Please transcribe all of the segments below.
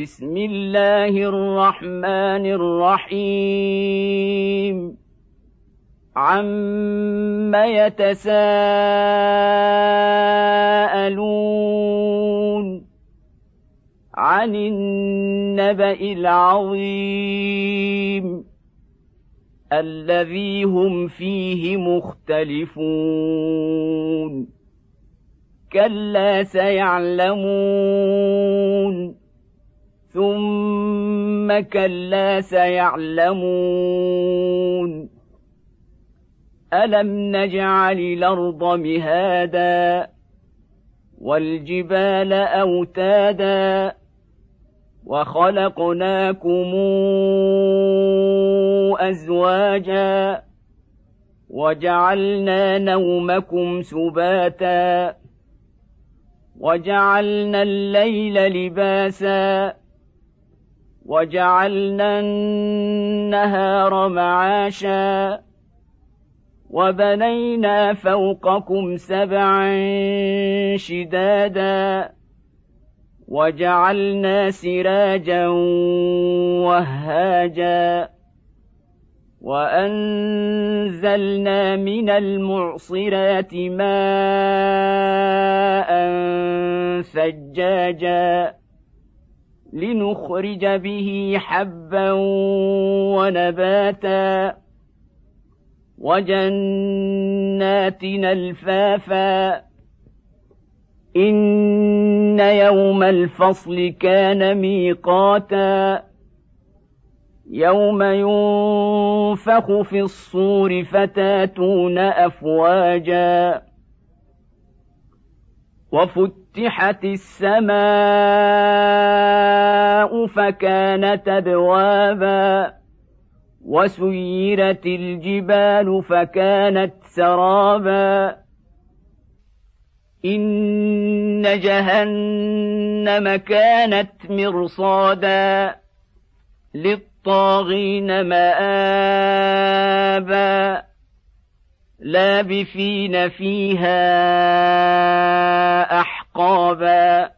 بسم الله الرحمن الرحيم. عم يتساءلون عن النبا العظيم الذي هم فيه مختلفون. كلا سيعلمون ثم كلا سيعلمون. ألم نجعل الأرض مهادا والجبال أوتادا وخلقناكم أزواجا وجعلنا نومكم سباتا وجعلنا الليل لباسا وجعلنا النهار معاشا وبنينا فوقكم سبعا شدادا وجعلنا سراجا وهاجا وأنزلنا من المعصرات ماء ثجاجا لنخرج به حبا ونباتا. وجنات الفافا. إن يوم الفصل كان ميقاتا. يوم ينفخ في الصور فتاتون أفواجا. وفتحت السماء فكانت ابوابا وسيرت الجبال فكانت سرابا إن جهنم كانت مرصادا للطاغين مآبا لابثين فيها أحقابا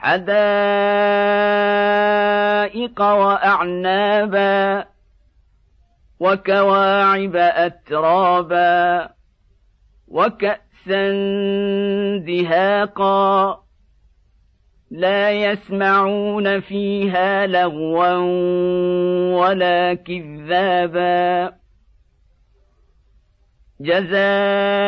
حدائق وأعنابا وكواعب أترابا وكأسا دهاقا لا يسمعون فيها لغوا ولا كذابا جزاء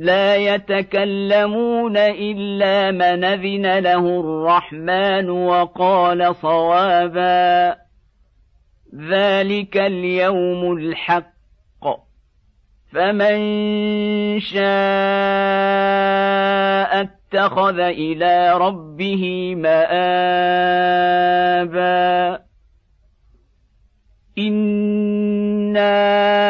لا يتكلمون إلا من أذن له الرحمن وقال صوابا. ذلك اليوم الحق. فمن شاء اتخذ إلى ربه مآبا. إنا